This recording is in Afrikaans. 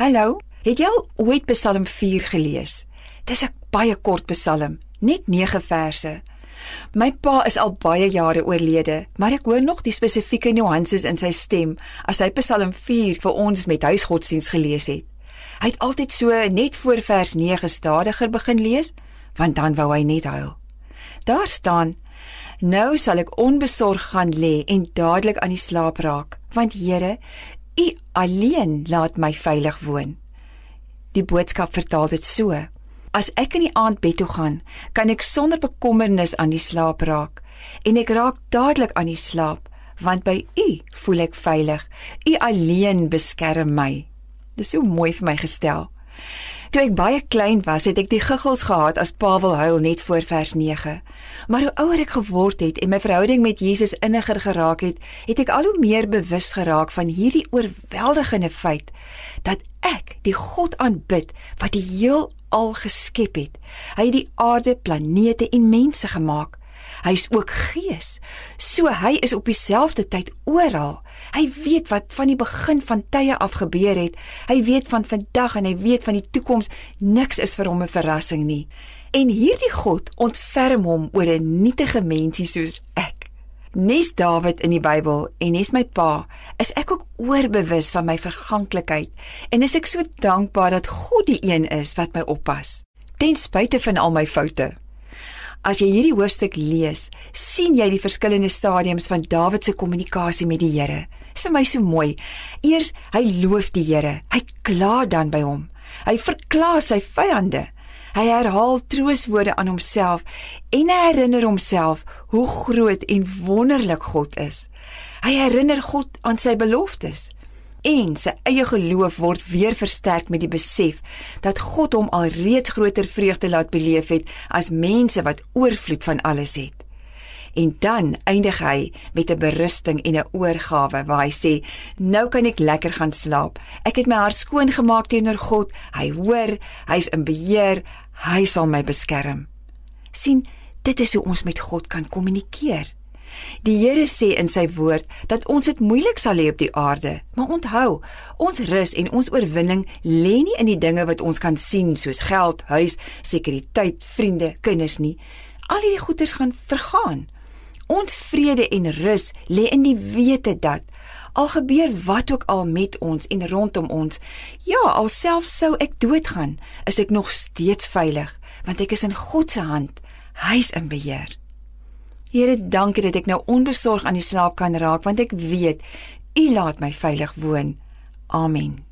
Hallo, het jy al ooit Psalm 4 gelees? Dis 'n baie kort Psalm, net 9 verse. My pa is al baie jare oorlede, maar ek hoor nog die spesifieke nuances in sy stem as hy Psalm 4 vir ons met huisgodsdiens gelees het. Hy het altyd so net voor vers 9 stadiger begin lees, want dan wou hy net huil. Daar staan: Nou sal ek onbesorg gaan lê en dadelik aan die slaap raak, want Here, U alleen laat my veilig woon. Die boodskap vertaal dit so: As ek in die aand bed toe gaan, kan ek sonder bekommernis aan die slaap raak en ek raak dadelik aan die slaap, want by U voel ek veilig. U alleen beskerm my. Dis so mooi vir my gestel. Toe ek baie klein was, het ek die guggels gehad as Pavel huil net voor vers 9. Maar hoe ouer ek geword het en my verhouding met Jesus inniger geraak het, het ek al hoe meer bewus geraak van hierdie oorweldigende feit dat ek die God aanbid wat die heelal geskep het. Hy het die aarde, planete en mense gemaak. Hy is ook gees. So hy is op dieselfde tyd oral. Hy weet wat van die begin van tye af gebeur het. Hy weet van vandag en hy weet van die toekoms. Niks is vir hom 'n verrassing nie. En hierdie God ontferm hom oor 'n nietige mensie soos ek. Nes Dawid in die Bybel en nes my pa, is ek ook oorbewus van my verganklikheid en is ek so dankbaar dat God die een is wat my oppas. Ten spyte van al my foute. As jy hierdie hoofstuk lees, sien jy die verskillende stadiums van Dawid se kommunikasie met die Here. Dit is vir my so mooi. Eers hy loof die Here. Hy kla dan by hom. Hy verklaar sy vyande. Hy herhaal trooswoorde aan homself en hy herinner homself hoe groot en wonderlik God is. Hy herinner God aan sy beloftes en sy eie geloof word weer versterk met die besef dat God hom alreeds groter vreugde laat beleef het as mense wat oorvloed van alles het. En dan eindig hy met 'n berusting en 'n oorgawe waar hy sê: "Nou kan ek lekker gaan slaap. Ek het my hart skoon gemaak teenoor God. Hy hoor, hy's in beheer. Hy sal my beskerm." sien, dit is hoe ons met God kan kommunikeer. Die Here sê in sy woord dat ons dit moeilik sal hê op die aarde, maar onthou, ons rus en ons oorwinning lê nie in die dinge wat ons kan sien soos geld, huis, sekuriteit, vriende, kinders nie. Al hierdie goederes gaan vergaan. Ons vrede en rus lê in die wete dat al gebeur wat ook al met ons en rondom ons, ja, alself sou ek doodgaan, is ek nog steeds veilig, want ek is in God se hand. Hy's in beheer. Here, dankie dat ek nou onbesorg aan die slaap kan raak want ek weet U laat my veilig woon. Amen.